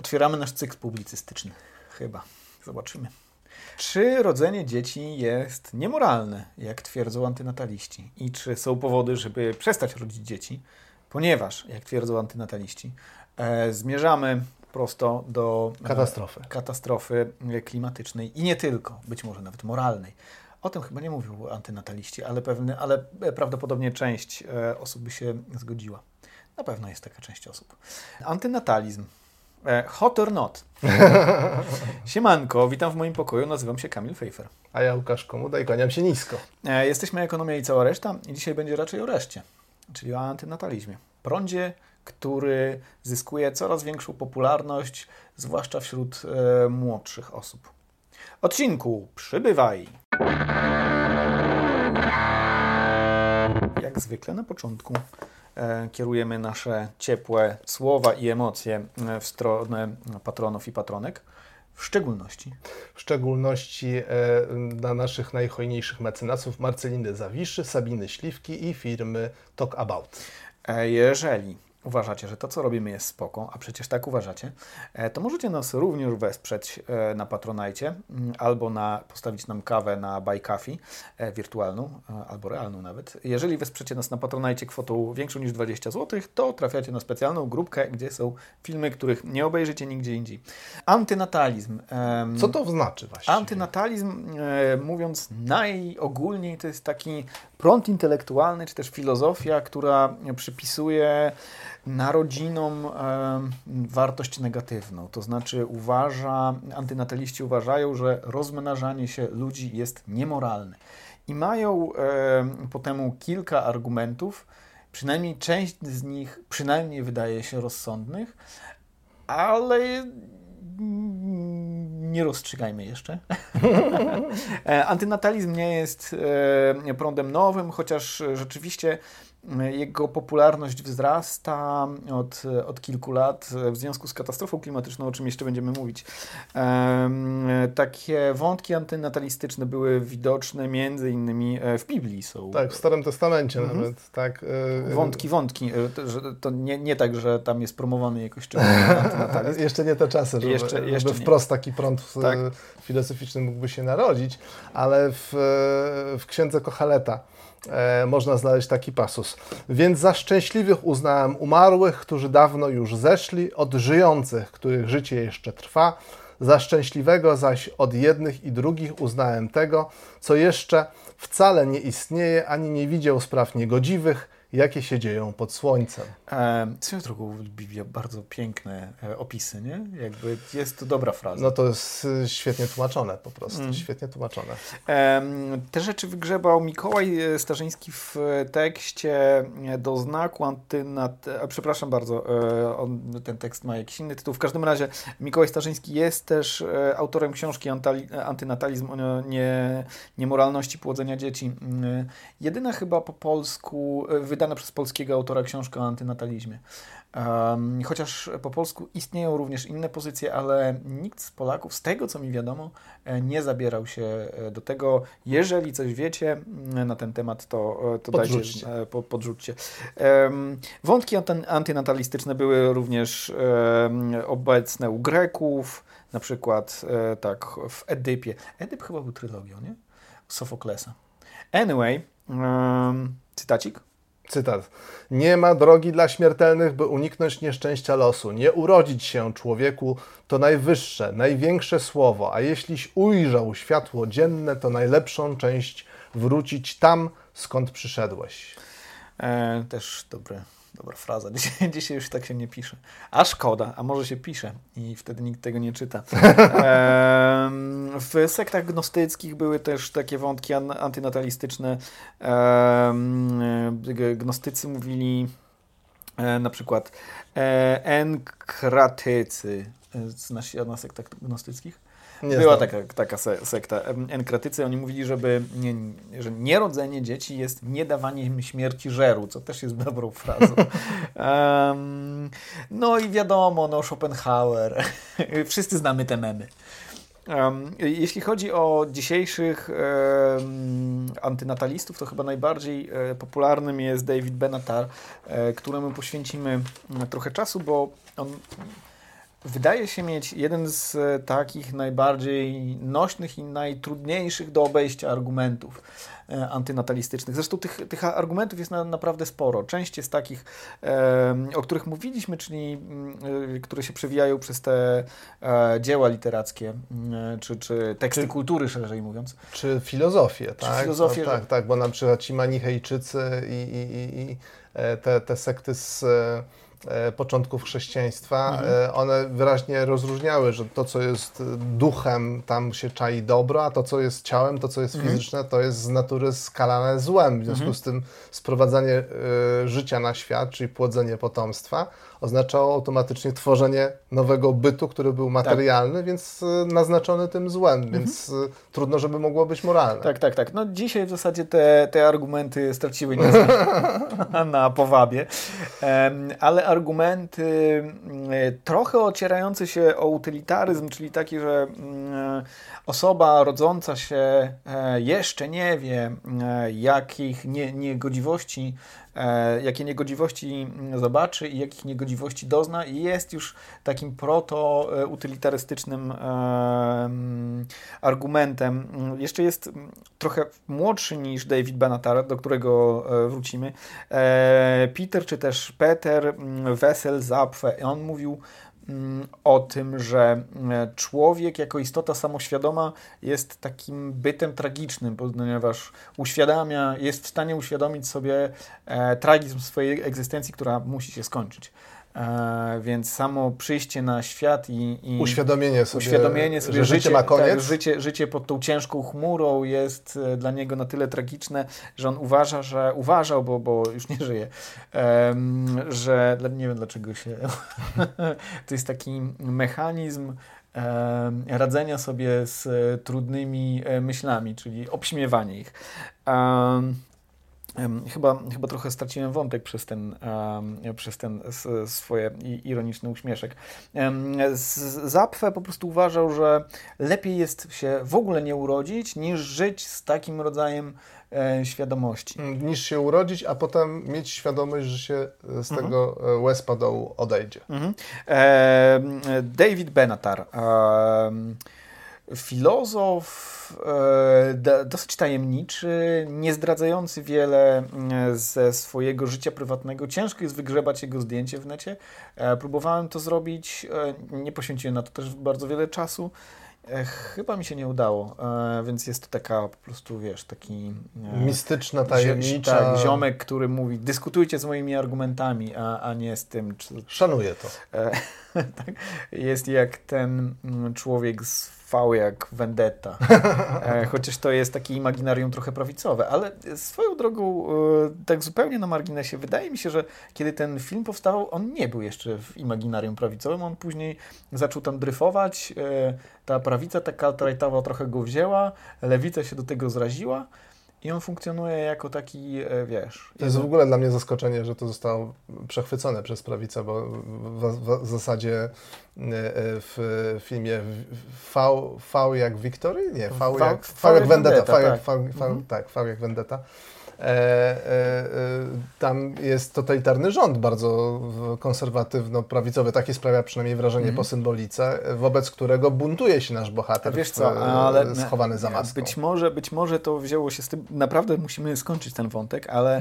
Otwieramy nasz cykl publicystyczny. Chyba. Zobaczymy. Czy rodzenie dzieci jest niemoralne, jak twierdzą antynataliści? I czy są powody, żeby przestać rodzić dzieci? Ponieważ, jak twierdzą antynataliści, e, zmierzamy prosto do e, katastrofy. katastrofy klimatycznej i nie tylko, być może nawet moralnej. O tym chyba nie mówił antynataliści, ale, pewny, ale prawdopodobnie część e, osób by się zgodziła. Na pewno jest taka część osób. Antynatalizm. E, hot or not? Siemanko, witam w moim pokoju, nazywam się Kamil Fejfer. A ja Łukasz Komuda i kłaniam się nisko. E, jesteśmy Ekonomia i cała reszta i dzisiaj będzie raczej o reszcie, czyli o antynatalizmie. Prądzie, który zyskuje coraz większą popularność, zwłaszcza wśród e, młodszych osób. Odcinku przybywaj! Jak zwykle na początku kierujemy nasze ciepłe słowa i emocje e, w stronę patronów i patronek. W szczególności. W szczególności e, na naszych najhojniejszych mecenasów Marceliny Zawiszy, Sabiny Śliwki i firmy Talk About. Jeżeli uważacie, że to, co robimy jest spoko, a przecież tak uważacie, e, to możecie nas również wesprzeć e, na Patronajcie mm, albo na, postawić nam kawę na Buy Coffee e, wirtualną albo realną nawet. Jeżeli wesprzecie nas na Patronajcie kwotą większą niż 20 zł, to trafiacie na specjalną grupkę, gdzie są filmy, których nie obejrzycie nigdzie indziej. Antynatalizm. Co to znaczy właśnie? Antynatalizm, mówiąc najogólniej, to jest taki prąd intelektualny, czy też filozofia, która przypisuje narodzinom wartość negatywną. To znaczy uważa, antynataliści uważają, że rozmnażanie się ludzi jest niemoralne. I mają e, potem kilka argumentów, przynajmniej część z nich przynajmniej wydaje się rozsądnych, ale nie rozstrzygajmy jeszcze. E, antynatalizm nie jest prądem nowym, chociaż rzeczywiście jego popularność wzrasta od, od kilku lat w związku z katastrofą klimatyczną, o czym jeszcze będziemy mówić. Takie wątki antynatalistyczne były widoczne między innymi e, w Biblii. Są. Tak, w Starym Testamencie mhm. nawet. Tak. E, wątki, wątki. E, że to nie, nie tak, że tam jest promowany jakoś antynatalizm. jeszcze nie te czasy, żeby, jeszcze, jeszcze żeby wprost taki prąd tak. filozoficzny mógłby się narodzić, ale w, w księdze Kochaleta e, można znaleźć taki pasus. Więc za szczęśliwych uznałem umarłych, którzy dawno już zeszli, od żyjących, których życie jeszcze trwa. Za szczęśliwego zaś od jednych i drugich uznałem tego, co jeszcze wcale nie istnieje, ani nie widział spraw niegodziwych, jakie się dzieją pod słońcem. E, swoją drogą Biblia bardzo piękne e, opisy, nie? Jakby jest to dobra fraza. No to jest e, świetnie tłumaczone po prostu, mm. świetnie tłumaczone. E, te rzeczy wygrzebał Mikołaj e, Starzyński w tekście do znaku antynat... Przepraszam bardzo, on, ten tekst ma jakiś inny tytuł. W każdym razie Mikołaj Starzyński jest też autorem książki Antynatalizm o nie, niemoralności płodzenia dzieci. Jedyna chyba po polsku wydana przez polskiego autora książka o antynatalizmie. Um, chociaż po polsku istnieją również inne pozycje, ale nikt z Polaków, z tego co mi wiadomo, e, nie zabierał się e, do tego. Jeżeli coś wiecie mm, na ten temat, to, e, to podrzućcie. dajcie, podrzućcie. Um, wątki antynatalistyczne były również um, obecne u Greków, na przykład tak w Edypie. Edyp chyba był trylogią, nie? Sofoklesa. Anyway, cytacik. Cytat. Nie ma drogi dla śmiertelnych, by uniknąć nieszczęścia losu. Nie urodzić się człowieku to najwyższe, największe słowo, a jeśliś ujrzał światło dzienne, to najlepszą część wrócić tam, skąd przyszedłeś. E, też dobre Dobra fraza, dzisiaj, dzisiaj już tak się nie pisze. A szkoda, a może się pisze i wtedy nikt tego nie czyta. w sektach gnostyckich były też takie wątki antynatalistyczne. gnostycy mówili e, na przykład e, enkratycy. E, znasz się na sektach gnostyckich? Nie Była taka, taka sekta. Enkratycy, oni mówili, żeby nie, że nierodzenie dzieci jest niedawaniem śmierci żeru, co też jest dobrą frazą. Um, no i wiadomo, no Schopenhauer. Wszyscy znamy te memy. Um, jeśli chodzi o dzisiejszych um, antynatalistów, to chyba najbardziej e, popularnym jest David Benatar, e, któremu poświęcimy trochę czasu, bo on wydaje się mieć jeden z takich najbardziej nośnych i najtrudniejszych do obejścia argumentów E, antynatalistycznych. Zresztą tych, tych argumentów jest na, naprawdę sporo. Część jest takich, e, o których mówiliśmy, czyli e, które się przewijają przez te e, dzieła literackie, e, czy, czy teksty czy, kultury, szerzej mówiąc. Czy filozofię, czy tak? Filozofię, no, tak, tak, bo na przykład ci manichejczycy i, i, i e, te, te sekty z E, początków chrześcijaństwa, mhm. E, one wyraźnie rozróżniały, że to, co jest duchem, tam się czai dobro, a to, co jest ciałem, to, co jest mhm. fizyczne, to jest z natury skalane złem. W związku mhm. z tym sprowadzanie y, życia na świat, czyli płodzenie potomstwa, oznaczało automatycznie tworzenie nowego bytu, który był materialny, tak. więc naznaczony tym złem, mhm. więc trudno, żeby mogło być moralne. Tak, tak, tak. No dzisiaj w zasadzie te, te argumenty straciły na, na powabie, ale argumenty mm, trochę ocierające się o utylitaryzm, czyli taki, że mm, osoba rodząca się e, jeszcze nie wie, e, jakich nie, niegodziwości E, jakie niegodziwości zobaczy i jakich niegodziwości dozna i jest już takim proto-utylitarystycznym e, argumentem. Jeszcze jest trochę młodszy niż David Benatar, do którego e, wrócimy. Peter czy też Peter Wessel Zapfe. On mówił Mm, o tym, że e, człowiek jako istota samoświadoma jest takim bytem tragicznym, ponieważ uświadamia, jest w stanie uświadomić sobie e, tragizm swojej egzystencji, która musi się skończyć. E, więc samo przyjście na świat i, i uświadomienie sobie, uświadomienie sobie że życie, życie ma koniec. Tak, życie, życie pod tą ciężką chmurą jest e, dla niego na tyle tragiczne, że on uważa, że uważał, bo, bo już nie żyje, um, że nie wiem dlaczego się. to jest taki mechanizm radzenia sobie z trudnymi e, myślami, czyli obśmiewanie ich. Um, Chyba, chyba trochę straciłem wątek przez ten, przez ten swoje ironiczny uśmieszek. Zapfe po prostu uważał, że lepiej jest się w ogóle nie urodzić, niż żyć z takim rodzajem e, świadomości. Mm, niż się urodzić, a potem mieć świadomość, że się e, z mhm. tego mhm. łez dołu odejdzie. Mhm. David Benatar filozof e, dosyć tajemniczy, nie zdradzający wiele mm, ze swojego życia prywatnego. Ciężko jest wygrzebać jego zdjęcie w necie. E, próbowałem to zrobić, e, nie poświęciłem na to też bardzo wiele czasu. Chyba mi się nie udało, więc jest to taka po prostu, wiesz, taki... Mistyczna, tajemnicza... Tak, ziomek, który mówi, dyskutujcie z moimi argumentami, a, a nie z tym... Czy... Szanuję to. tak, jest jak ten mm, człowiek z V jak Vendetta. E, chociaż to jest takie imaginarium trochę prawicowe, ale swoją drogą, e, tak zupełnie na marginesie, wydaje mi się, że kiedy ten film powstawał, on nie był jeszcze w imaginarium prawicowym, on później zaczął tam dryfować, e, ta prawica taka alt trochę go wzięła, lewica się do tego zraziła, i on funkcjonuje jako taki, e, wiesz... To jest w ogóle dla mnie zaskoczenie, że to zostało przechwycone przez prawicę, bo w, w zasadzie e, e, w filmie V, v jak Victory? Nie, V, v jak, v, v jak Vendetta. V jak, tak. V, mhm. tak, v jak Vendetta tam jest totalitarny rząd, bardzo konserwatywno-prawicowy, takie sprawia przynajmniej wrażenie mm. po symbolice, wobec którego buntuje się nasz bohater wiesz co, ale schowany za maską. Być może, być może to wzięło się z tym, naprawdę musimy skończyć ten wątek, ale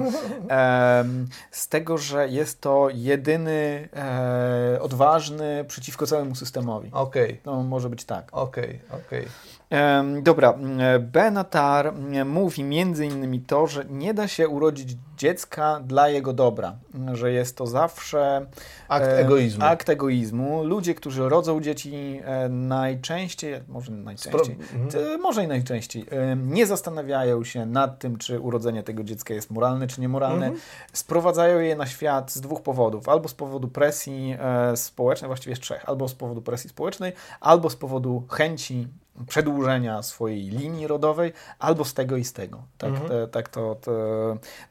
z tego, że jest to jedyny e, odważny przeciwko całemu systemowi. Okej. Okay. To może być tak. Okej, okay, okej. Okay. Dobra, Benatar mówi między innymi to, że nie da się urodzić dziecka dla jego dobra, że jest to zawsze akt egoizmu. Akt egoizmu. Ludzie, którzy rodzą dzieci e, najczęściej, może najczęściej, mhm. może i najczęściej, nie zastanawiają się nad tym, czy urodzenie tego dziecka jest moralne, czy niemoralne. Mhm. Sprowadzają je na świat z dwóch powodów. Albo z powodu presji e, społecznej, właściwie z trzech. Albo z powodu presji społecznej, albo z powodu chęci przedłużenia swojej linii rodowej, albo z tego i z tego. Tak, mhm. te, tak to,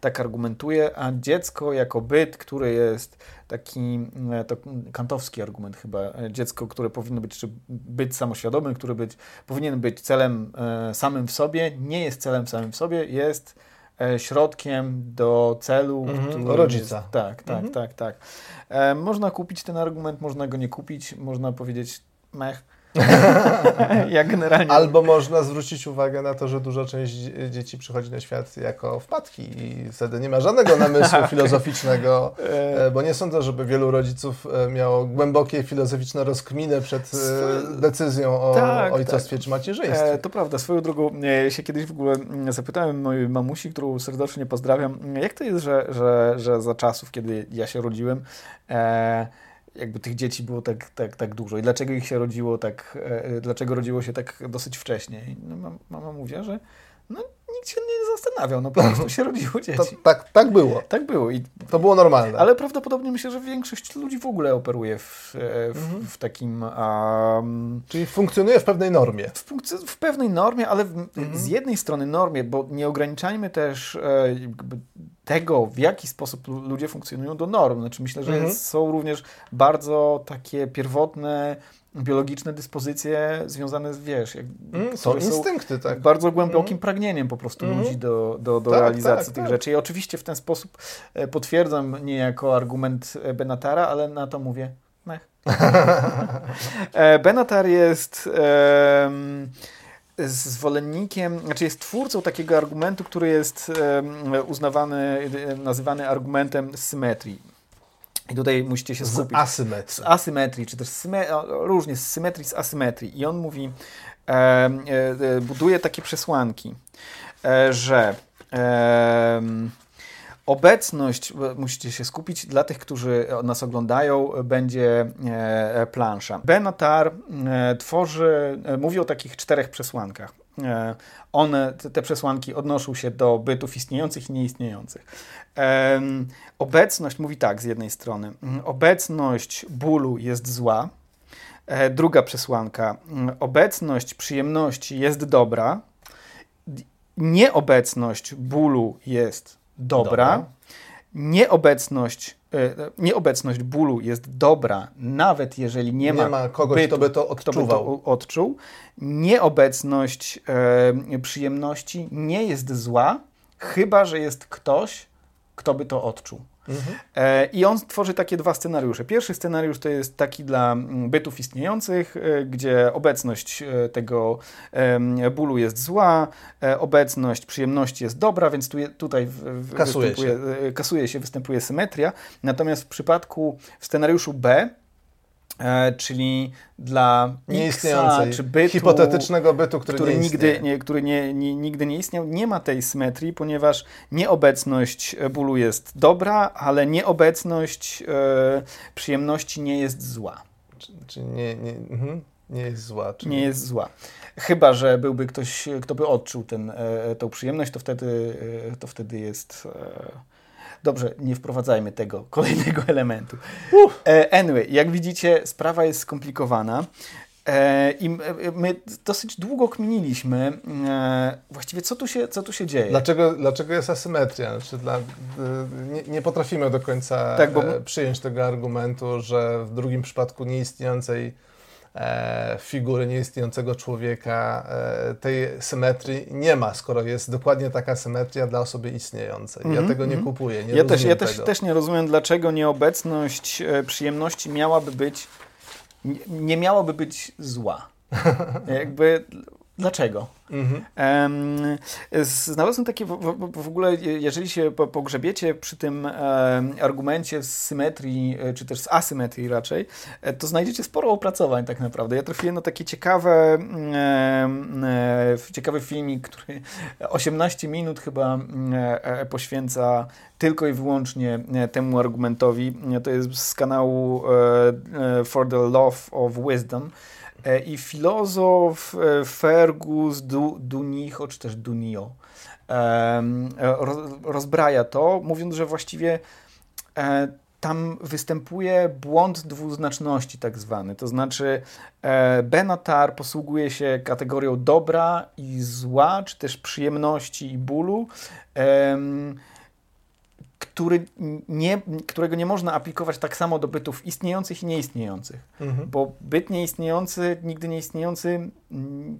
tak argumentuje, a dziecko jako byt, który jest taki, e, to kantowski argument chyba, e, dziecko, które powinno być, czy być samoświadomym, który być, powinien być celem e, samym w sobie, nie jest celem samym w sobie, jest środkiem do celu. Mhm, rodzica. Jest, tak, tak, mhm. tak, tak. E, można kupić ten argument, można go nie kupić, można powiedzieć mech ja generalnie... Albo można zwrócić uwagę na to, że duża część dzieci przychodzi na świat jako wpadki i wtedy nie ma żadnego namysłu filozoficznego, e. E, bo nie sądzę, żeby wielu rodziców e, miało głębokie filozoficzne rozkminę przed decyzją o tak, ojcostwie tak. czy macierzyństwie. To prawda. Swoją drogą się kiedyś w ogóle mm, zapytałem mojej mamusi, którą serdecznie pozdrawiam, jak to jest, że, że, że za czasów, kiedy ja się rodziłem, e, jakby tych dzieci było tak, tak, tak dużo i dlaczego ich się rodziło tak, e, dlaczego rodziło się tak dosyć wcześnie. No, mama mówi, że no, nikt się nie zastanawiał, no po prostu się rodziło dzieci. To, tak, tak było. Tak było. I, to było normalne. Ale prawdopodobnie myślę, że większość ludzi w ogóle operuje w, e, w, mhm. w takim... Um, Czyli funkcjonuje w pewnej normie. W, w pewnej normie, ale w, mhm. z jednej strony normie, bo nie ograniczajmy też e, tego, w jaki sposób ludzie funkcjonują do norm. Znaczy myślę, że mhm. są również bardzo takie pierwotne biologiczne dyspozycje związane z, wiesz, jak, mm, są instynkty, tak. Bardzo głębokim mm. pragnieniem po prostu mm. ludzi do, do, do tak, realizacji tak, tych tak. rzeczy. I oczywiście w ten sposób e, potwierdzam niejako argument e, Benatara, ale na to mówię mech. E, Benatar jest zwolennikiem, znaczy jest twórcą takiego argumentu, który jest uznawany, nazywany argumentem symetrii. I tutaj musicie się skupić. Z asymetrii. Z asymetrii, czy też różnie, z symetrii, z asymetrii. I on mówi, e, e, buduje takie przesłanki, e, że obecność, musicie się skupić, dla tych, którzy nas oglądają, będzie e, plansza. Benatar e, tworzy, mówi o takich czterech przesłankach. One, te przesłanki odnoszą się do bytów istniejących i nieistniejących. Obecność, mówi tak z jednej strony, obecność bólu jest zła. E, druga przesłanka, obecność przyjemności jest dobra. Nieobecność bólu jest dobra. dobra. Nieobecność, e, nieobecność bólu jest dobra, nawet jeżeli nie, nie ma, ma kogoś, bytu, kto by to odczuwał. By to odczuł. Nieobecność e, przyjemności nie jest zła, chyba że jest ktoś, kto by to odczuł. Mhm. I on tworzy takie dwa scenariusze. Pierwszy scenariusz to jest taki dla mm, bytów istniejących, e, gdzie obecność e, tego bólu jest zła, obecność przyjemności jest dobra, więc tu, tutaj w, kasuje, się. kasuje się, występuje symetria. Natomiast w przypadku w scenariuszu B E, czyli dla nieistniejącej, czy bytu, hipotetycznego bytu, który, który nie nigdy, nie, który nie, nie, nigdy nie istniał, nie ma tej symetrii, ponieważ nieobecność bólu jest dobra, ale nieobecność e, przyjemności nie jest zła. Czy, czy nie, nie, mhm, nie jest zła. Czyli... Nie jest zła. Chyba, że byłby ktoś, kto by odczuł ten, e, tą przyjemność, to wtedy, e, to wtedy jest... E, Dobrze, nie wprowadzajmy tego kolejnego elementu. Uff. E, anyway, jak widzicie, sprawa jest skomplikowana. E, I my dosyć długo kminiliśmy, e, właściwie co tu się, co tu się dzieje. Dlaczego, dlaczego jest asymetria? Znaczy dla, nie, nie potrafimy do końca tak, bo... przyjąć tego argumentu, że w drugim przypadku nieistniejącej E, figury nieistniejącego człowieka, e, tej symetrii nie ma, skoro jest dokładnie taka symetria dla osoby istniejącej. Mm -hmm. Ja mhm, tego nie mhm. kupuję. Nie ja też, ja też, też nie rozumiem, dlaczego nieobecność e, przyjemności miałaby być, nie miałaby być zła. Jakby Dlaczego? Mhm. Znalazłem takie w, w, w, ogóle, jeżeli się pogrzebiecie przy tym argumencie z symetrii, e, czy też z asymetrii raczej, e, to znajdziecie sporo opracowań tak naprawdę. Ja trafiłem na takie ciekawe, e, ciekawy filmik, który 18 minut chyba poświęca tylko i wyłącznie temu argumentowi. To jest z kanału For the Love of Wisdom. E, I filozof e, Fergus Dunicho, czy też Dunio, rozbraja to, mówiąc, że właściwie e, tam występuje błąd dwuznaczności tak zwany, to znaczy Benatar posługuje się kategorią dobra i zła, czy też przyjemności i bólu, który nie, którego nie można aplikować tak samo do bytów istniejących i nieistniejących. Mhm. Bo byt nieistniejący, nigdy nieistniejący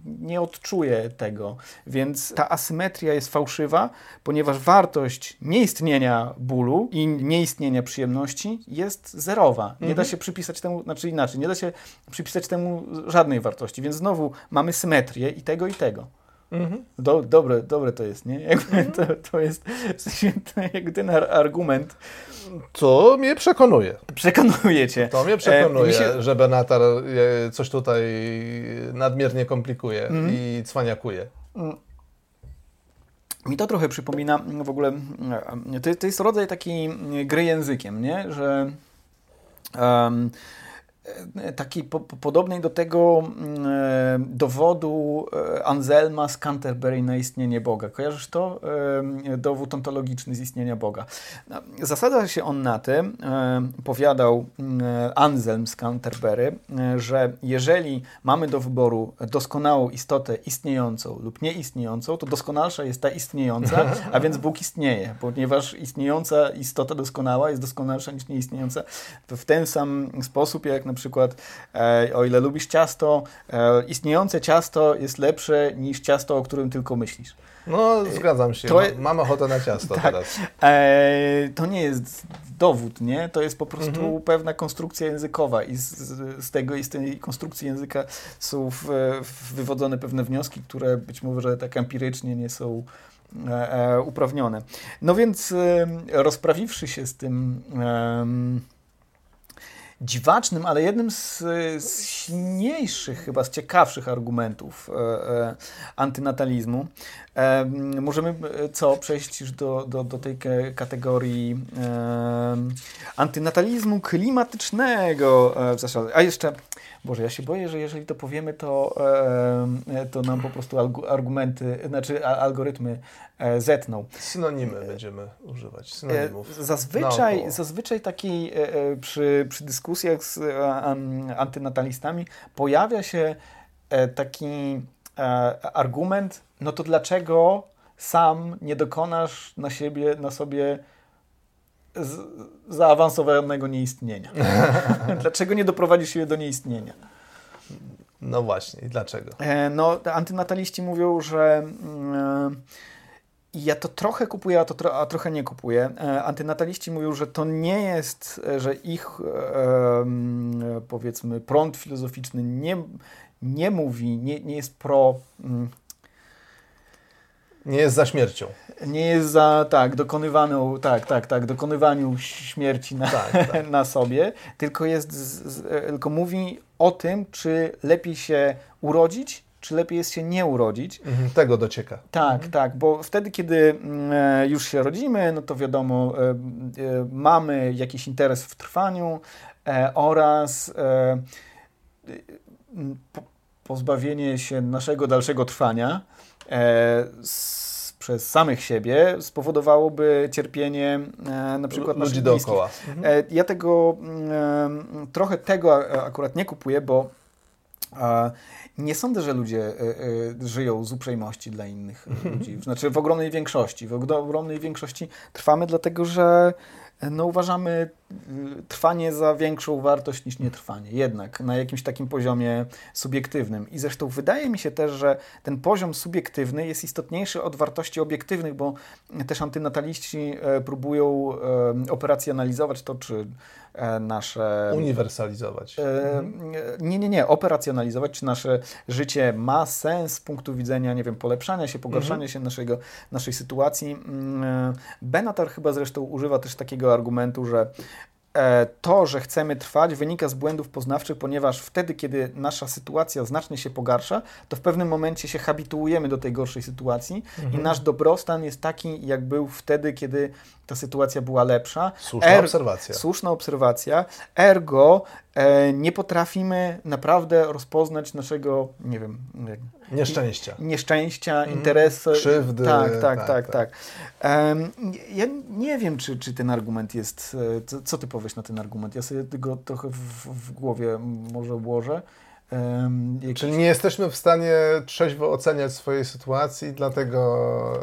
nie odczuje tego. Więc ta asymetria jest fałszywa, ponieważ wartość nieistnienia bólu i nieistnienia przyjemności jest zerowa. Nie mhm. da się przypisać temu, znaczy inaczej, nie da się przypisać temu żadnej wartości. Więc znowu mamy symetrię i tego, i tego. Mhm. Do, dobre, dobre to jest, nie? Jakby mhm. to, to jest jakby ten argument. Co mnie przekonuje. Przekonuje cię. To mnie przekonuje, e, się... że Benatar e, coś tutaj nadmiernie komplikuje mhm. i cwaniakuje. Mm. Mi to trochę przypomina w ogóle, e, to, to jest rodzaj takiej gry językiem, nie? Że um, takiej po, podobnej do tego mm, e, dowodu e, Anselma z Canterbury na istnienie Boga. Kojarzysz to? dowód ontologiczny z istnienia Boga. No, zasada się on na tym, powiadał Anselm z Canterbury, że jeżeli mamy do wyboru doskonałą istotę istniejącą lub nieistniejącą, to doskonalsza jest ta istniejąca, a więc Bóg istnieje, ponieważ istniejąca istota doskonała jest doskonalsza niż nieistniejąca w ten sam sposób, jak na przykład, e, o ile lubisz ciasto, e, istniejące ciasto jest lepsze niż ciasto, o którym tylko myślisz. No, zgadzam się. To, Mam ochotę na ciasto tak, teraz. E, to nie jest dowód, nie? To jest po prostu mhm. pewna konstrukcja językowa i z, z, tego i z tej konstrukcji języka są w, w wywodzone pewne wnioski, które być może tak empirycznie nie są e, e, uprawnione. No więc rozprawiwszy się z tym dziwacznym, ale jednym z, z silniejszych, chyba z ciekawszych argumentów e, e, antynatalizmu. E, możemy co? Przejść już do, do, do tej kategorii antynatalizmu klimatycznego. E, a jeszcze Boże, ja się boję, że jeżeli to powiemy, to, e, to nam po prostu argumenty, znaczy algorytmy e, zetną. Synonimy będziemy używać, synonimów. Zazwyczaj, zazwyczaj taki e, przy, przy dyskusjach z antynatalistami pojawia się taki argument, no to dlaczego sam nie dokonasz na siebie, na sobie zaawansowanego nieistnienia. dlaczego nie doprowadzisz się do nieistnienia? No właśnie, i dlaczego? E, no, antynataliści mówią, że mm, e, ja to trochę kupuję, a, to tro, a trochę nie kupuję. E, antynataliści mówią, że to nie jest, że ich powiedzmy prąd filozoficzny nie, nie mówi, nie, nie jest pro mm, nie jest za śmiercią. Nie jest za, tak, dokonywaną, tak, tak, tak, dokonywaniu śmierci na, tak, tak. na sobie, tylko jest, z, tylko mówi o tym, czy lepiej się urodzić, czy lepiej jest się nie urodzić. Mhm, tego docieka. Tak, mhm. tak, bo wtedy, kiedy mm, e, już się rodzimy, no to wiadomo, e, e, mamy jakiś interes w trwaniu oraz pozbawienie się naszego dalszego trwania z, przez samych siebie spowodowałoby cierpienie e, na przykład ludzi dookoła. Mhm. ja tego mm, trochę tego akurat nie kupuję, bo nie sądzę, że ludzie e, e, żyją z uprzejmości dla innych ludzi. Znaczy w ogromnej większości. W ogromnej większości trwamy dlatego, że no uważamy y, trwanie za większą wartość niż nietrwanie, jednak na jakimś takim poziomie subiektywnym. I zresztą wydaje mi się też, że ten poziom subiektywny jest istotniejszy od wartości obiektywnych, bo też antynataliści e, próbują e, operacjonalizować to, czy nasze. Uniwersalizować. Nie, nie, nie. Operacjonalizować, czy nasze życie ma sens z punktu widzenia, nie wiem, polepszania się, pogarszania mhm. się naszego, naszej sytuacji. Mm, Benatar chyba zresztą używa też takiego argumentu, że e, to, że chcemy trwać, wynika z błędów poznawczych, ponieważ wtedy, kiedy nasza sytuacja znacznie się pogarsza, to w pewnym momencie się habituujemy do tej gorszej sytuacji mhm. i nasz dobrostan jest taki, jak był wtedy, kiedy ta sytuacja była lepsza. Słuszna er, obserwacja. Słuszna obserwacja. Ergo e, nie potrafimy naprawdę rozpoznać naszego, nie wiem... Nieszczęścia. Nieszczęścia, mm, interesu. Krzywdy. Tak, tak, tak. tak, tak. Um, ja nie wiem, czy, czy ten argument jest... E, co, co, ty powiesz na ten argument? Ja sobie go trochę w, w głowie może ułożę. Um, jakiś... Czyli nie jesteśmy w stanie trzeźwo oceniać swojej sytuacji, dlatego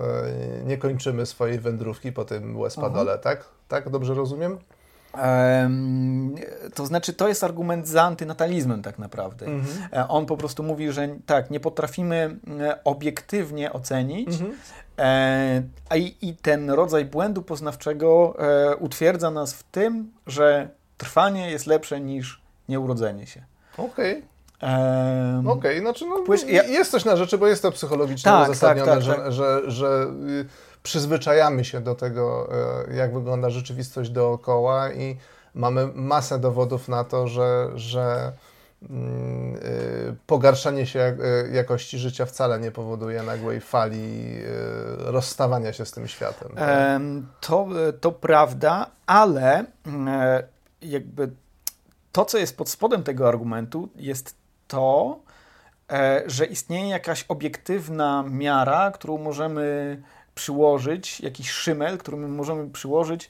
e, nie kończymy swojej wędrówki po tym łespadole, tak? Tak, dobrze rozumiem? Um, to znaczy, to jest argument za antynatalizmem tak naprawdę. Mhm. E, on po prostu mówi, że tak, nie potrafimy e, obiektywnie ocenić, mhm. E, a i, i, ten rodzaj błędu poznawczego e, utwierdza nas w tym, że trwanie jest lepsze niż nieurodzenie się. Okej. Okay. Um, Okej, okay, znaczy no, ja... jest coś na rzeczy, bo jest to psychologicznie tak, uzasadnione, tak, tak, że, tak. że, że, że przyzwyczajamy się do tego, e, jak wygląda rzeczywistość dookoła i mamy masę dowodów na to, że, że y, pogarszanie się e, jakości życia wcale nie powoduje nagłej fali e, rozstawania się z tym światem. To, to prawda, ale jakby to, co jest pod spodem tego argumentu, jest to, że istnieje jakaś obiektywna miara, którą możemy przyłożyć, jakiś szymel, który my możemy przyłożyć e,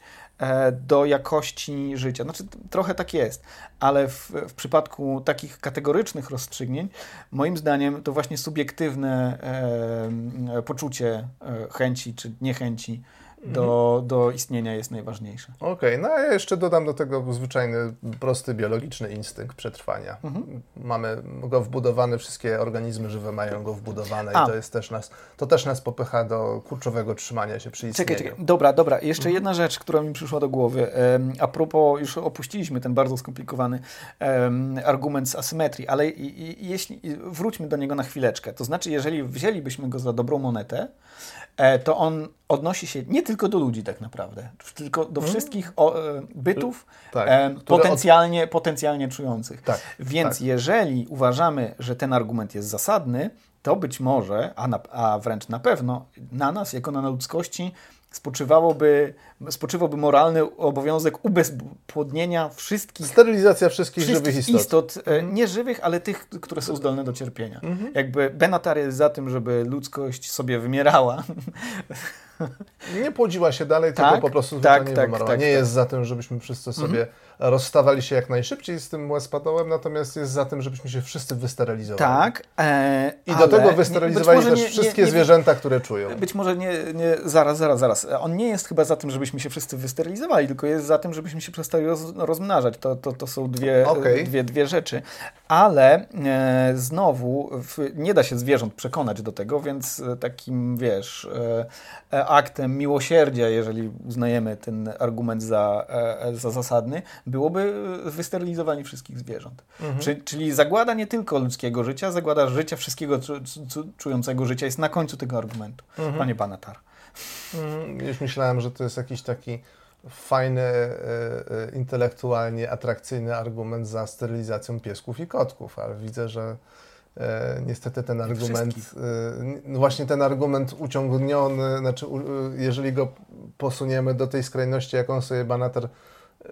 do jakości życia. Znaczy, trochę tak jest, ale w, w, przypadku takich kategorycznych rozstrzygnięć, moim zdaniem to właśnie subiektywne e, poczucie e, chęci czy niechęci do, do istnienia jest najważniejsze. Okej, okay, no a ja jeszcze dodam do tego zwyczajny, prosty biologiczny instynkt przetrwania. Mhm. Mamy go wbudowany, wszystkie organizmy żywe mają go wbudowany a. i to jest też nas, to też nas popycha do kurczowego trzymania się przy istnieniu. Czekaj, czekaj, dobra, dobra, jeszcze mhm. jedna rzecz, która mi przyszła do głowy. A propos, już opuściliśmy ten bardzo skomplikowany um, argument z asymetrii, ale jeśli, wróćmy do niego na chwileczkę. To znaczy, jeżeli wzięlibyśmy go za dobrą monetę, to on odnosi się nie tylko do ludzi tak naprawdę, tylko do hmm. wszystkich o, e, bytów tak, e, potencjalnie, od... potencjalnie czujących. Tak, Więc tak. jeżeli uważamy, że ten argument jest zasadny, to być może, a, na, a wręcz na pewno, na nas, jako na ludzkości, spoczywałoby, spoczywałby moralny obowiązek ubezpłodnienia wszystkich... Sterylizacja wszystkich, wszystkich żywych istot. istot mm. Nie żywych, ale tych, które są zdolne do cierpienia. -hmm. Jakby Benatar jest za tym, żeby ludzkość sobie wymierała. Nie płodziła się dalej, tak, tylko po prostu tak, tak, wymarła. Tak, nie jest za tym, żebyśmy wszyscy sobie mm -hmm rozstawali się jak najszybciej z tym łespadołem, natomiast jest za tym, żebyśmy się wszyscy wysterylizowali. Tak. E, I do tego wysterylizowali też nie, wszystkie nie, nie, zwierzęta, które czują. Być może nie, nie, zaraz, zaraz, zaraz. On nie jest chyba za tym, żebyśmy się wszyscy wysterylizowali, tylko jest za tym, żebyśmy się przestali roz, rozmnażać. To, to, to są dwie, okay. dwie, dwie rzeczy. Ale e, znowu w, nie da się zwierząt przekonać do tego, więc takim, wiesz, e, e aktem miłosierdzia, jeżeli uznajemy ten argument za, e, za zasadny, byłoby wysterylizowanie wszystkich zwierząt. Mhm. czyli zagłada nie tylko ludzkiego życia, zagłada życia wszystkiego czującego życia jest na końcu tego argumentu, mhm. panie Banatar. Mhm. Już myślałem, że to jest jakiś taki fajny, e, e, intelektualnie atrakcyjny argument za sterylizacją piesków i kotków, ale widzę, że e, niestety ten argument, no właśnie ten argument uciągniony, znaczy jeżeli go posuniemy do tej skrajności, jaką sobie Banater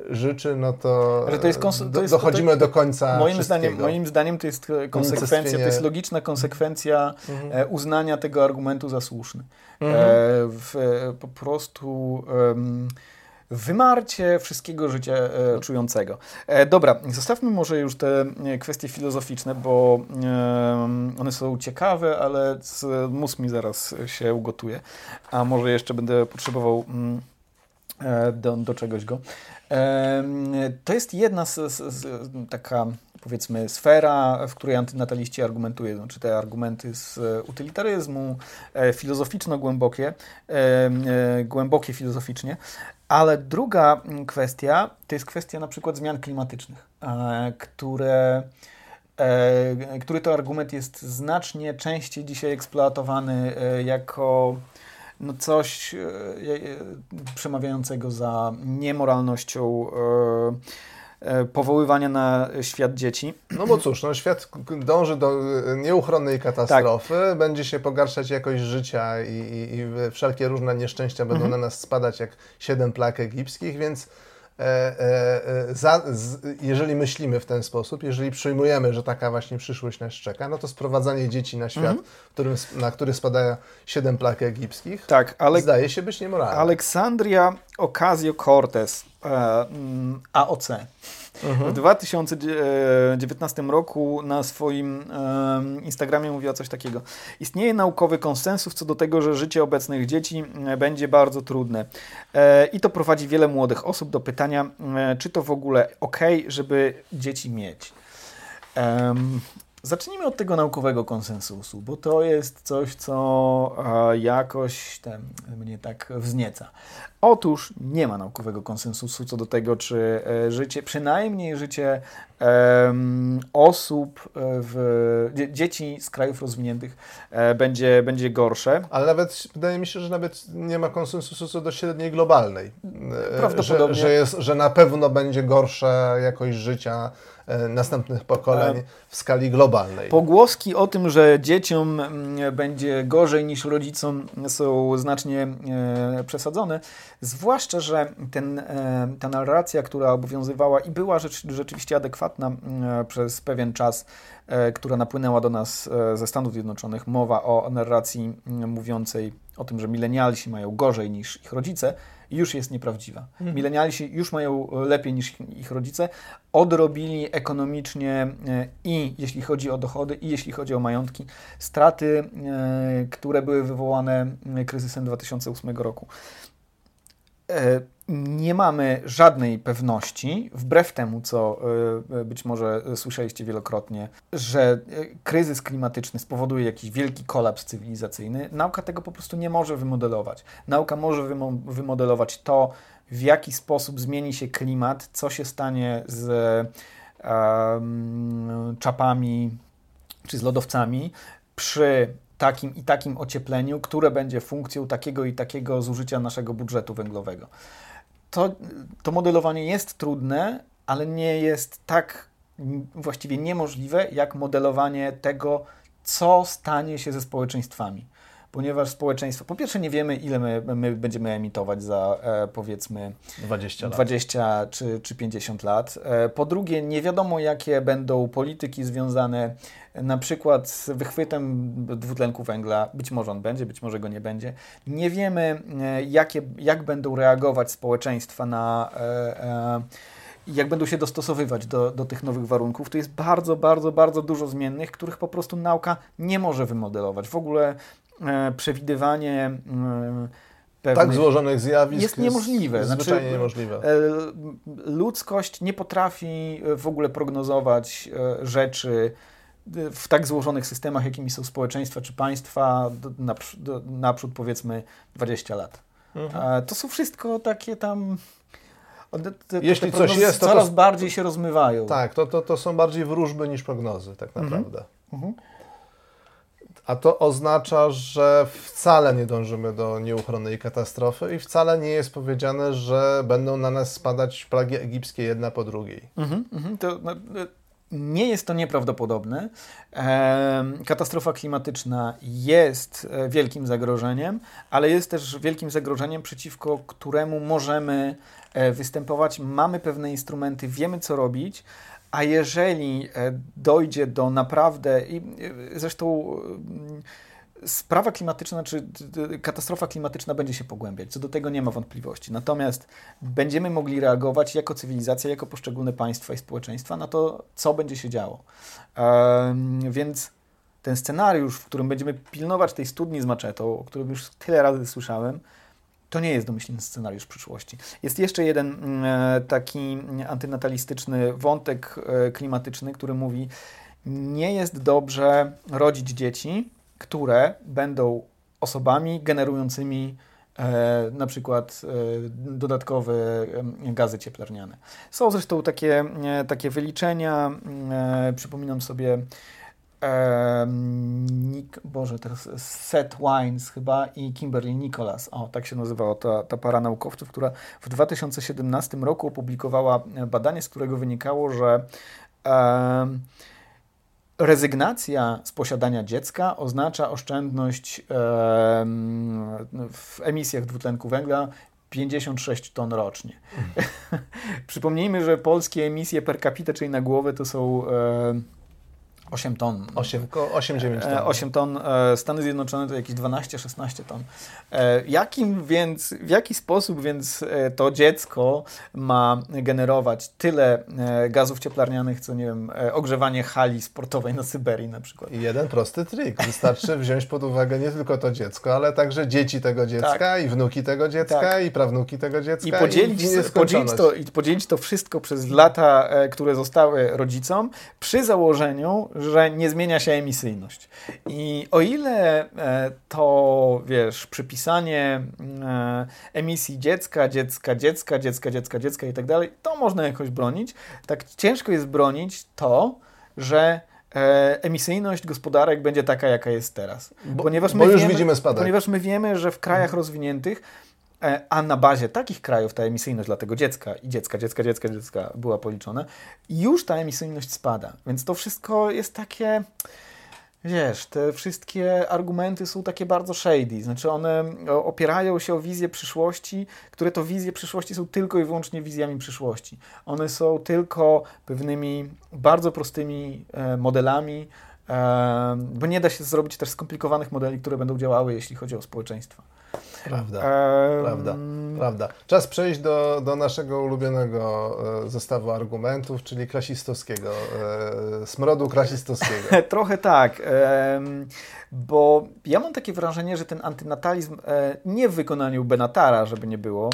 życzy, no to, to, jest to jest, dochodzimy to, do końca moim zdaniem, moim zdaniem to jest konsekwencja, to jest logiczna konsekwencja mhm. E, uznania tego argumentu za słuszny. Mhm. E, w, po prostu wymarcie wszystkiego życia e, czującego. E, dobra, zostawmy może już te e, kwestie filozoficzne, bo e, one są ciekawe, ale mózg mi zaraz się ugotuje, a może jeszcze będę potrzebował mm, e, do, do czegoś go. To jest jedna z, z, z, taka powiedzmy sfera, w której antynataliści argumentują, znaczy te argumenty z utylitaryzmu, e, filozoficzno-głębokie, e, głębokie filozoficznie, ale druga kwestia to jest kwestia na przykład zmian klimatycznych, e, które który to argument jest znacznie częściej dzisiaj eksploatowany jako no coś e, e, przemawiającego za niemoralnością e, powoływania na świat dzieci. No bo cóż, no świat dąży do nieuchronnej katastrofy, tak. będzie się pogarszać jakość życia i, i, i wszelkie różne nieszczęścia będą mhm. na nas spadać jak siedem plak egipskich, więc E, e, e, za, z, jeżeli myślimy w ten sposób, jeżeli przyjmujemy, że taka właśnie przyszłość nas czeka, no to sprowadzanie dzieci na świat, mhm. którym, na który spadają siedem plak egipskich, tak, ale, zdaje się być niemoralne. Aleksandria Ocasio-Cortez, e, mm, AOC, Mhm. W 2019 roku na swoim Instagramie mówiła coś takiego. Istnieje naukowy konsensus co do tego, że życie obecnych dzieci będzie bardzo trudne. I to prowadzi wiele młodych osób do pytania, czy to w ogóle ok, żeby dzieci mieć. Zacznijmy od tego naukowego konsensusu, bo to jest coś, co jakoś ten, mnie tak wznieca. Otóż nie ma naukowego konsensusu co do tego, czy e, życie, przynajmniej życie um, osób, e, w, dzieci z krajów rozwiniętych e, będzie, będzie gorsze. Ale nawet wydaje mi się, że nawet nie ma konsensusu co do średniej globalnej. Prawdopodobnie. Że, że, jest, że na pewno będzie gorsza jakość życia E, następnych pokoleń w skali globalnej. Pogłoski o tym, że dzieciom mm, będzie gorzej niż rodzicom są znacznie e, przesadzone, zwłaszcza, że ten, e, ta narracja, która obowiązywała i była rzeczywiście adekwatna przez pewien czas, która napłynęła do nas ze Stanów Zjednoczonych, mowa o narracji mówiącej o tym, że milenialsi mają gorzej niż ich rodzice, już jest nieprawdziwa. Mhm. Milenialsi już mają lepiej niż ich rodzice, odrobili ekonomicznie e, i jeśli chodzi o dochody, i jeśli chodzi o majątki, straty, e, które były wywołane kryzysem 2008 roku. E, nie mamy żadnej pewności, wbrew temu, co e, być może słyszeliście wielokrotnie, że e, kryzys klimatyczny spowoduje jakiś wielki kolaps cywilizacyjny. Nauka tego po prostu nie może wymodelować. Nauka może wymodelować to, w jaki sposób zmieni się klimat, co się stanie z um, czapami czy z lodowcami przy takim i takim ociepleniu, które będzie funkcją takiego i takiego zużycia naszego budżetu węglowego. To, to modelowanie jest trudne, ale nie jest tak właściwie niemożliwe, jak modelowanie tego, co stanie się ze społeczeństwami ponieważ społeczeństwo, po pierwsze nie wiemy, ile my, my będziemy emitować za e, powiedzmy 20, lat. 20 czy, czy 50 lat. E, po drugie, nie wiadomo, jakie będą polityki związane na przykład z wychwytem dwutlenku węgla. Być może on będzie, być może go nie będzie. Nie wiemy, e, jakie, jak będą reagować społeczeństwa na. E, e, jak będą się dostosowywać do, do tych nowych warunków. To jest bardzo, bardzo, bardzo dużo zmiennych, których po prostu nauka nie może wymodelować. W ogóle E, przewidywanie e, Pewnych, tak złożonych zjawisk jest niemożliwe. Jest znaczy, zwyczajnie niemożliwe. E, ludzkość nie potrafi w ogóle prognozować rzeczy w tak złożonych systemach, jakimi są społeczeństwa czy państwa, naprzód, naprzód powiedzmy 20 lat. Mhm. To są wszystko takie tam. Te, te, Jeśli te coś jest, to coraz to, bardziej się rozmywają. Tak, to, to, to są bardziej wróżby niż prognozy, tak mhm. naprawdę. Mhm. A to oznacza, że wcale nie dążymy do nieuchronnej katastrofy i wcale nie jest powiedziane, że będą na nas spadać plagi egipskie jedna po drugiej. Mhm, mhm. To, no, nie jest to nieprawdopodobne. Katastrofa klimatyczna jest e, wielkim zagrożeniem, ale jest też wielkim zagrożeniem, przeciwko któremu możemy e, występować. Mamy pewne instrumenty, wiemy co robić, a jeżeli e, dojdzie do naprawdę, i e, zresztą e, sprawa klimatyczna, czy katastrofa klimatyczna będzie się pogłębiać, co do tego nie ma wątpliwości. Natomiast będziemy mogli reagować jako cywilizacja, jako poszczególne państwa i społeczeństwa na to, co będzie się działo. Więc ten scenariusz, w którym będziemy pilnować tej studni z maczetą, o którym już tyle razy słyszałem, to nie jest domyślny scenariusz przyszłości. Jest jeszcze jeden mm, e, taki antynatalistyczny wątek e, klimatyczny, który mówi, nie jest dobrze rodzić dzieci, które będą osobami generującymi e, na przykład dodatkowe gazy cieplarniane. Są zresztą takie, takie wyliczenia, przypominam sobie Nick, Boże, teraz Seth Wines chyba i Kimberly Nicholas. O, tak się nazywała ta, ta para naukowców, która w 2017 roku opublikowała badanie, z którego wynikało, że rezygnacja z posiadania dziecka oznacza oszczędność w emisjach dwutlenku węgla 56 ton rocznie. Przypomnijmy, że polskie emisje per capita, czyli na głowę, to są 8 ton. 8-9 ton. 8 ton. E, Stany Zjednoczone to jakieś 12-16 ton. E, jakim więc, w jaki sposób więc e, to dziecko ma generować tyle gazów cieplarnianych, co nie wiem, ogrzewanie hali sportowej na Syberii na przykład? Jeden prosty trik. Wystarczy wziąć pod uwagę nie tylko to dziecko, ale także dzieci tego dziecka tak. i wnuki tego dziecka tak. i prawnuki tego dziecka. I podzielić, i podzielić, to, i podzielić to wszystko przez lata, które zostały rodzicom przy założeniu, że nie zmienia się emisyjność. I o ile e, to, wiesz, przypisanie e, emisji dziecka, dziecka, dziecka, dziecka, dziecka, dziecka i tak dalej, to można jakoś bronić, tak ciężko jest bronić to, że e, emisyjność gospodarek będzie taka, jaka jest teraz. Bo, ponieważ my już wiemy, widzimy spadek. Ponieważ my wiemy, że w krajach rozwiniętych a na bazie takich krajów ta emisyjność dla tego dziecka i dziecka, dziecka, dziecka, dziecka była policzona, już ta emisyjność spada. Więc to wszystko jest takie, wiesz, te wszystkie argumenty są takie bardzo shady. Znaczy one opierają się o wizję przyszłości, które to wizje przyszłości są tylko i wyłącznie wizjami przyszłości. One są tylko pewnymi bardzo prostymi e, modelami, e, bo nie da się zrobić też skomplikowanych modeli, które będą działały, jeśli chodzi o społeczeństwo. Prawda, um... prawda, prawda. Czas przejść do, do naszego ulubionego e, zestawu argumentów, czyli klasistowskiego, e, smrodu klasistowskiego. Trochę tak, bo ja mam takie wrażenie, że ten antynatalizm e, nie w wykonaniu Benatara, żeby nie było,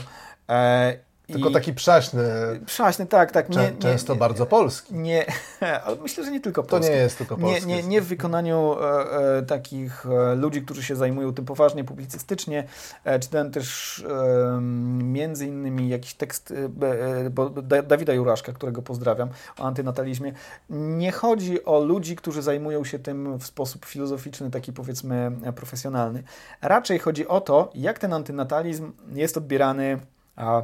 tylko I taki przaśny. Przaśny, tak, tak. Nie, często nie, bardzo polski. Nie, ale myślę, że nie tylko polski. To nie jest tylko polski. Nie, nie, nie w wykonaniu e, e, takich e, ludzi, którzy się zajmują tym poważnie publicystycznie. E, czytałem też e, między innymi jakiś tekst e, Dawida Juraszka, którego pozdrawiam, o antynatalizmie. Nie chodzi o ludzi, którzy zajmują się tym w sposób filozoficzny, taki powiedzmy profesjonalny. Raczej chodzi o to, jak ten antynatalizm jest odbierany a,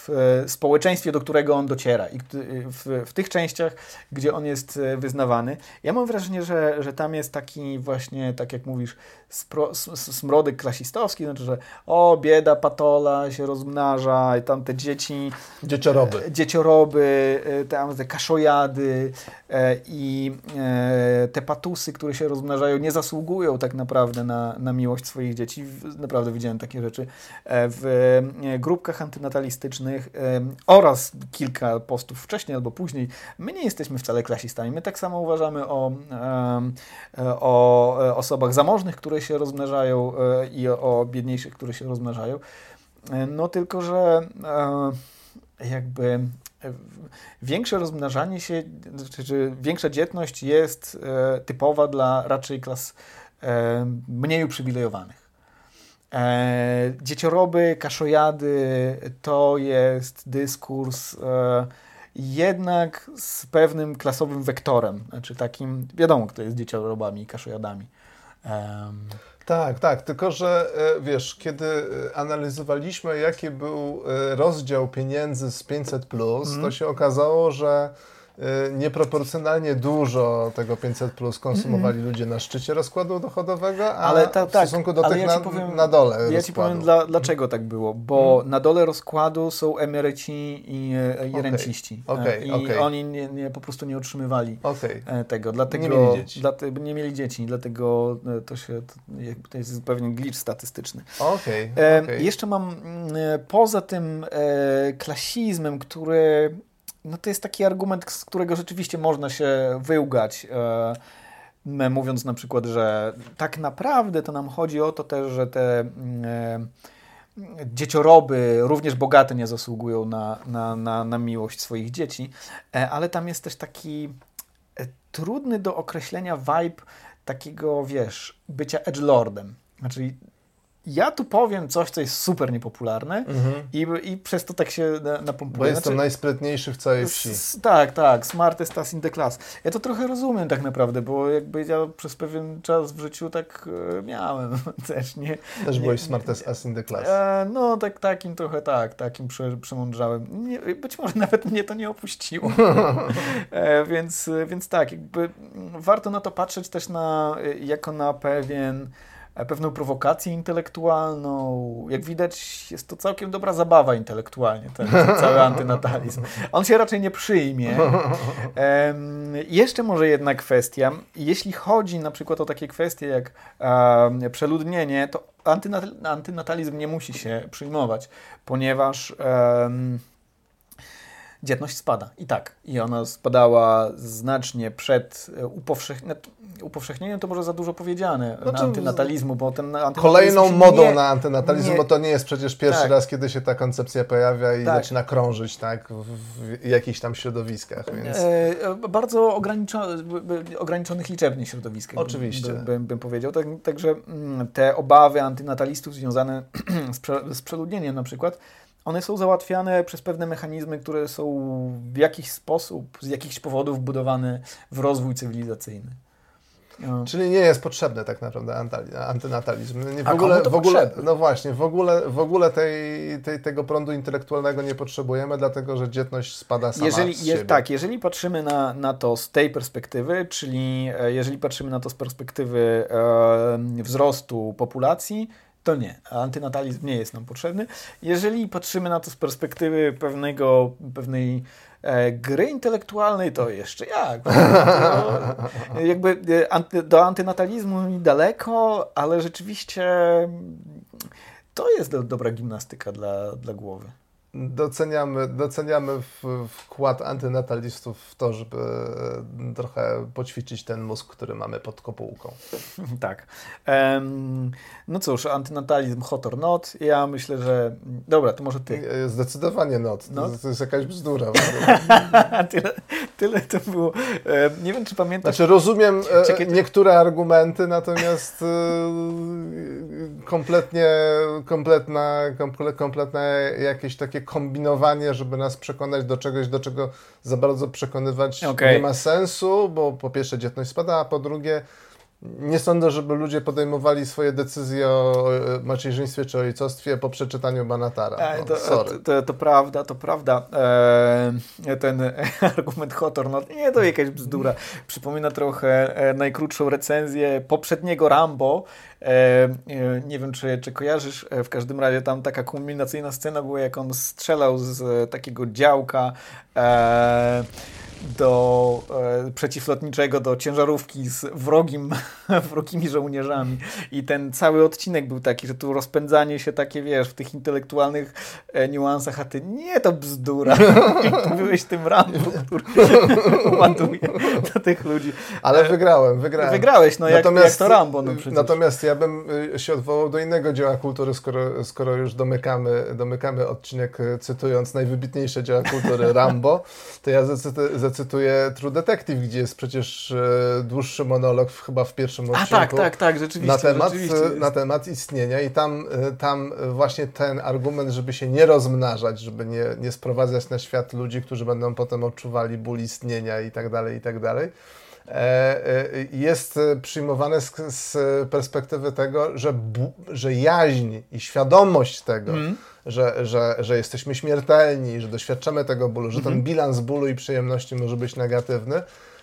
w e, społeczeństwie, do którego on dociera i w, w, tych częściach, gdzie on jest e, wyznawany. Ja mam wrażenie, że, że tam jest taki właśnie, tak jak mówisz, spro, smrodek klasistowski, znaczy, że o, bieda patola się rozmnaża i tam te dzieci... Dziecioroby. E, dziecioroby, tam te kaszojady i te patusy, które się rozmnażają, nie zasługują tak naprawdę na, na miłość swoich dzieci. Naprawdę widziałem takie rzeczy w grupkach antynatalistycznych oraz kilka postów wcześniej albo później, my nie jesteśmy wcale klasistami. My tak samo uważamy o, o osobach zamożnych, które się rozmnażają e, i o biedniejszych, które się rozmnażają. E, no tylko, że e, jakby większe rozmnażanie się, czy większa dzietność jest typowa dla raczej klas mniej uprzywilejowanych. E, dziecioroby, kaszojady to jest dyskurs e, jednak z pewnym klasowym wektorem, znaczy takim, wiadomo kto jest dzieciorobami i kaszojadami. Tak, tak, tylko że e, wiesz, kiedy e, analizowaliśmy jaki był e, rozdział pieniędzy z 500, plus, mm. to mhm. się okazało, że nieproporcjonalnie dużo tego 500 plus konsumowali mm. ludzie na szczycie rozkładu dochodowego, ale ta, w tak, stosunku do tych ja na, powiem, na, dole. Ja rozkładu. ci powiem dla, dlaczego tak było, bo mm. na dole rozkładu są emeryci i, i okay. renciści. Okay, I okay. oni nie, nie, po prostu nie otrzymywali okay. tego. Dlatego, nie mieli dzieci. Dlatego, nie mieli dzieci, dlatego e, to się to, to jest pewien glitch statystyczny. Okay, e, jeszcze mam poza tym e, klasizmem, który no to jest taki argument, z którego rzeczywiście można się wyłgać. E, mówiąc na przykład, że tak naprawdę to nam chodzi o to też, że te mm, e, dziecioroby, również bogate, nie zasługują na, na, na, na miłość swoich dzieci, e, ale tam jest też taki e, trudny do określenia vibe takiego, wiesz, bycia edgelordem. Znaczy, ja tu powiem coś, co jest super niepopularne mhm. i, i przez to tak się napompuje. Bo jestem znaczy, najsprytniejszy w całej wsi. tak, tak, smartest ass in the class. Ja to trochę rozumiem tak naprawdę, bo jakby ja przez pewien czas w życiu tak e, miałem też, nie? Też nie, byłeś smartest ass in the class. E, no, tak, takim trochę tak, takim prze, przemądrzałem. Nie, być może nawet mnie to nie opuściło. e, więc, więc tak, jakby warto na to patrzeć też na, jako na pewien e, pewną prowokację intelektualną. Jak widać, jest to całkiem dobra zabawa intelektualnie, ten cały antynatalizm. On się raczej nie przyjmie. Um, jeszcze może jedna kwestia. Jeśli chodzi na przykład o takie kwestie jak um, przeludnienie, to antynatalizm nie musi się przyjmować, ponieważ um, dzietność spada. I tak. I ona spadała znacznie przed e, upowszechnieniem. Upowszechnieniem to może za dużo powiedziane znaczy, na antynatalizmu, bo ten antynatalizm Kolejną modą nie, na antynatalizm, nie, bo to nie jest przecież pierwszy tak. raz, kiedy się ta koncepcja pojawia i tak. zaczyna krążyć tak, w, w jakichś tam środowiskach. Więc... E, e bardzo ograniczo, ograniczonych liczebnie środowiskach. Oczywiście. Bym powiedział. Tak, także mm, te obawy antynatalistów związane z, prze, z przeludnieniem na przykład one są załatwiane przez pewne mechanizmy, które są w jakiś sposób, z jakichś powodów budowane w rozwój cywilizacyjny. No. Czyli nie jest potrzebny tak naprawdę antynatalizm. Nie, w A ogóle, w ogóle, no właśnie, w ogóle, w ogóle tej, tej, tego prądu intelektualnego nie potrzebujemy, dlatego że dzietność spada sama jeżeli, z siebie. Tak, jeżeli patrzymy na, na to z tej perspektywy, czyli e, jeżeli patrzymy na to z perspektywy e, wzrostu populacji, to nie. Antynatalizm nie jest nam potrzebny. Jeżeli patrzymy na to z perspektywy pewnego, pewnej e, gry intelektualnej, to jeszcze jak. To, jakby e, do antynatalizmu mi daleko, ale rzeczywiście to jest do, dobra gimnastyka dla, dla głowy doceniamy, doceniamy wkład antynatalistów w to, żeby e, trochę poćwiczyć ten mózg, który mamy pod kopułką. Tak. Um, no cóż, antynatalizm hot or not. Ja myślę, że... Dobra, to może ty. E, zdecydowanie not. To, to jest jakaś bzdura. tyle, tyle to było. nie wiem, czy pamiętasz... Znaczy rozumiem e, Czekaj, niektóre argumenty, natomiast kompletnie, kompletna, kompletne jakieś takie kombinowanie, żeby nas przekonać do czegoś, do czego za bardzo przekonywać okay. nie ma sensu, bo po pierwsze dzietność spada, a po drugie nie sądzę, żeby ludzie podejmowali swoje decyzje o macierzyństwie czy ojcostwie po przeczytaniu Banatara. No, to, sorry. To, to, prawda, to prawda. Eee, ten argument Hotor, no nie, to jakaś bzdura. Przypomina trochę e, najkrótszą recenzję poprzedniego Rambo. E, nie wiem, czy, czy kojarzysz, e, w każdym razie tam taka kulminacyjna scena była, jak on strzelał z takiego działka. E, do e, przeciwlotniczego, do ciężarówki z wrogim, wrogimi żołnierzami. I ten cały odcinek był taki, że tu rozpędzanie się takie, wiesz, w tych intelektualnych e, niuansach, a ty nie, to bzdura. Byłeś tym Rambo, który ładuje do tych ludzi. Ale wygrałem, wygrałem. Wygrałeś, no natomiast, jak, jak to Rambo. No przecież. Natomiast ja bym y, się odwołał do innego dzieła kultury, skoro, skoro już domykamy, domykamy odcinek y, cytując najwybitniejsze dzieła kultury Rambo, to ja zacytuję zacytuję True Detective, gdzie jest przecież e, dłuższy monolog chyba w pierwszym odcinku. A tak, tak, tak, rzeczywiście. Na temat, rzeczywiście na temat istnienia i tam, e, tam właśnie ten argument, żeby się nie rozmnażać, żeby nie, nie sprowadzać na świat ludzi, którzy będą potem odczuwali ból istnienia i tak dalej, i tak dalej e, jest przyjmowane z, z perspektywy tego, że, że jaźń i świadomość tego, mm że, że, że jesteśmy śmiertelni, że doświadczamy tego bólu, że ten mhm. bilans bólu i przyjemności może być negatywny,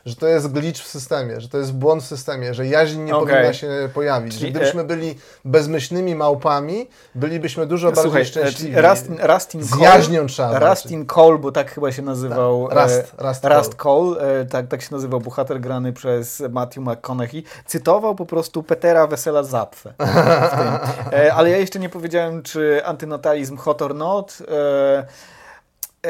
że to jest glitch w systemie, że to jest błąd w systemie, że jaźń nie okay. powinna się pojawić. Czyli, że gdybyśmy e- byli bezmyślnymi małpami, bylibyśmy dużo Słuchaj, bardziej szczęśliwi. Rustin, Rustin Z jaźnią trzeba Rustin Cole, bo tak chyba się nazywał. Tak. Rust, Rust, Rust Cole, Cole tak, tak się nazywał bohater grany przez Matthew McConaughey, cytował po prostu Petera Wesela Zapfę. E, ale ja jeszcze nie powiedziałem, czy antynatalizm hot or not. E,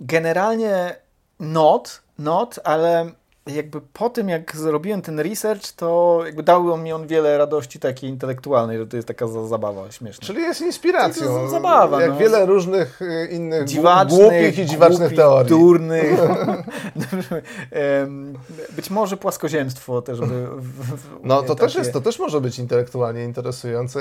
generalnie not, not, ale jakby po tym, jak zrobiłem ten research, to jakby dał mi on wiele radości takiej intelektualnej, że to jest taka zabawa śmieszna. Czyli jest inspiracją. To jest zabawa. Jak no. wiele różnych y, innych dziwacznych, głupich i dziwacznych głupich, teorii. durnych. być może płaskoziemstwo też by... no to też, jest, to też może być intelektualnie interesujące,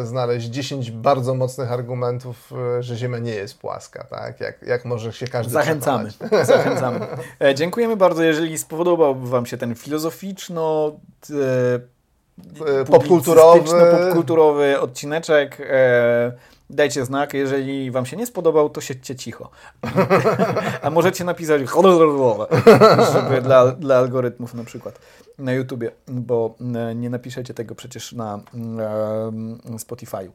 e, znaleźć 10 bardzo mocnych argumentów, e, że Ziemia nie jest płaska, tak? Jak, jak może się każdy Zachęcamy. Zachęcamy. E, dziękujemy bardzo, jeżeli z powodu spodobał Wam się ten filozoficzno e, popkulturowy. popkulturowy odcineczek. E, dajcie znak. Jeżeli Wam się nie spodobał, to siedźcie cicho. A możecie napisać żeby dla, dla algorytmów na przykład na YouTubie, bo e, nie napiszecie tego przecież na e, Spotify'u.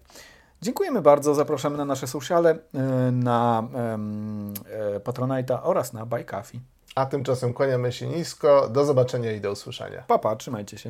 Dziękujemy bardzo. Zapraszamy na nasze sociale, e, na Patronite'a oraz na Buy Coffee. A tymczasem kłaniamy się nisko. Do zobaczenia i do usłyszenia. Papa, trzymajcie się.